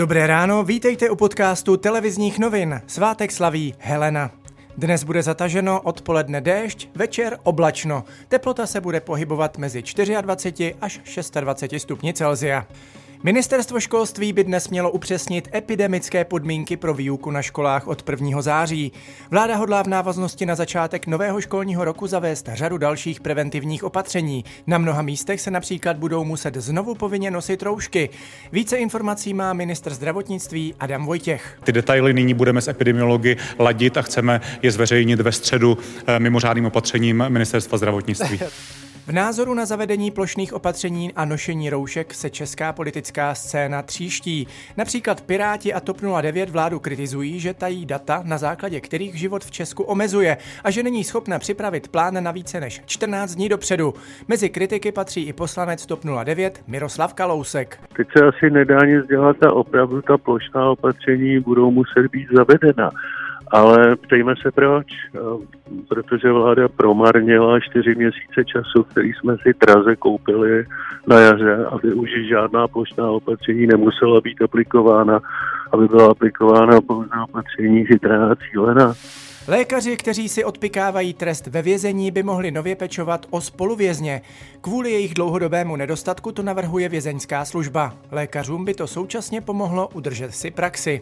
Dobré ráno, vítejte u podcastu televizních novin. Svátek slaví Helena. Dnes bude zataženo, odpoledne déšť, večer oblačno. Teplota se bude pohybovat mezi 24 až 26 stupni Celzia. Ministerstvo školství by dnes mělo upřesnit epidemické podmínky pro výuku na školách od 1. září. Vláda hodlá v návaznosti na začátek nového školního roku zavést řadu dalších preventivních opatření. Na mnoha místech se například budou muset znovu povinně nosit roušky. Více informací má ministr zdravotnictví Adam Vojtěch. Ty detaily nyní budeme s epidemiology ladit a chceme je zveřejnit ve středu eh, mimořádným opatřením ministerstva zdravotnictví. V názoru na zavedení plošných opatření a nošení roušek se česká politická scéna tříští. Například Piráti a TOP 09 vládu kritizují, že tají data, na základě kterých život v Česku omezuje a že není schopna připravit plán na více než 14 dní dopředu. Mezi kritiky patří i poslanec TOP 09 Miroslav Kalousek. Teď se asi nedá nic dělat a opravdu ta plošná opatření budou muset být zavedena. Ale ptejme se proč, eh, protože vláda promarnila čtyři měsíce času, který jsme si Traze koupili na jaře, aby už žádná plošná opatření nemusela být aplikována, aby byla aplikována pouze opatření chytrá a cílená. Lékaři, kteří si odpikávají trest ve vězení, by mohli nově pečovat o spoluvězně. Kvůli jejich dlouhodobému nedostatku to navrhuje vězeňská služba. Lékařům by to současně pomohlo udržet si praxi.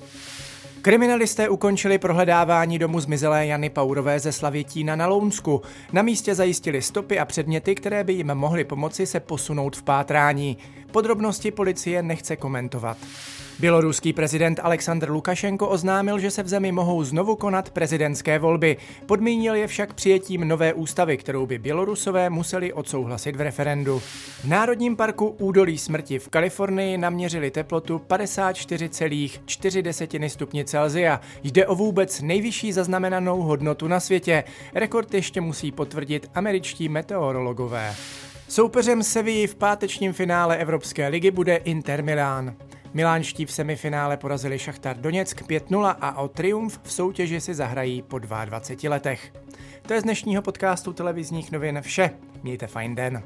Kriminalisté ukončili prohledávání domu zmizelé Jany Paurové ze Slavětína na Lounsku. Na místě zajistili stopy a předměty, které by jim mohly pomoci se posunout v pátrání. Podrobnosti policie nechce komentovat. Běloruský prezident Aleksandr Lukašenko oznámil, že se v zemi mohou znovu konat prezidentské volby. Podmínil je však přijetím nové ústavy, kterou by Bělorusové museli odsouhlasit v referendu. V Národním parku Údolí smrti v Kalifornii naměřili teplotu 54,4 stupně Celzia. Jde o vůbec nejvyšší zaznamenanou hodnotu na světě. Rekord ještě musí potvrdit američtí meteorologové. Soupeřem Sevilly v pátečním finále Evropské ligy bude Inter Milán. Milánští v semifinále porazili Šachtar Doněck 5-0 a o triumf v soutěži si zahrají po 22 letech. To je z dnešního podcastu televizních novin vše. Mějte fajn den.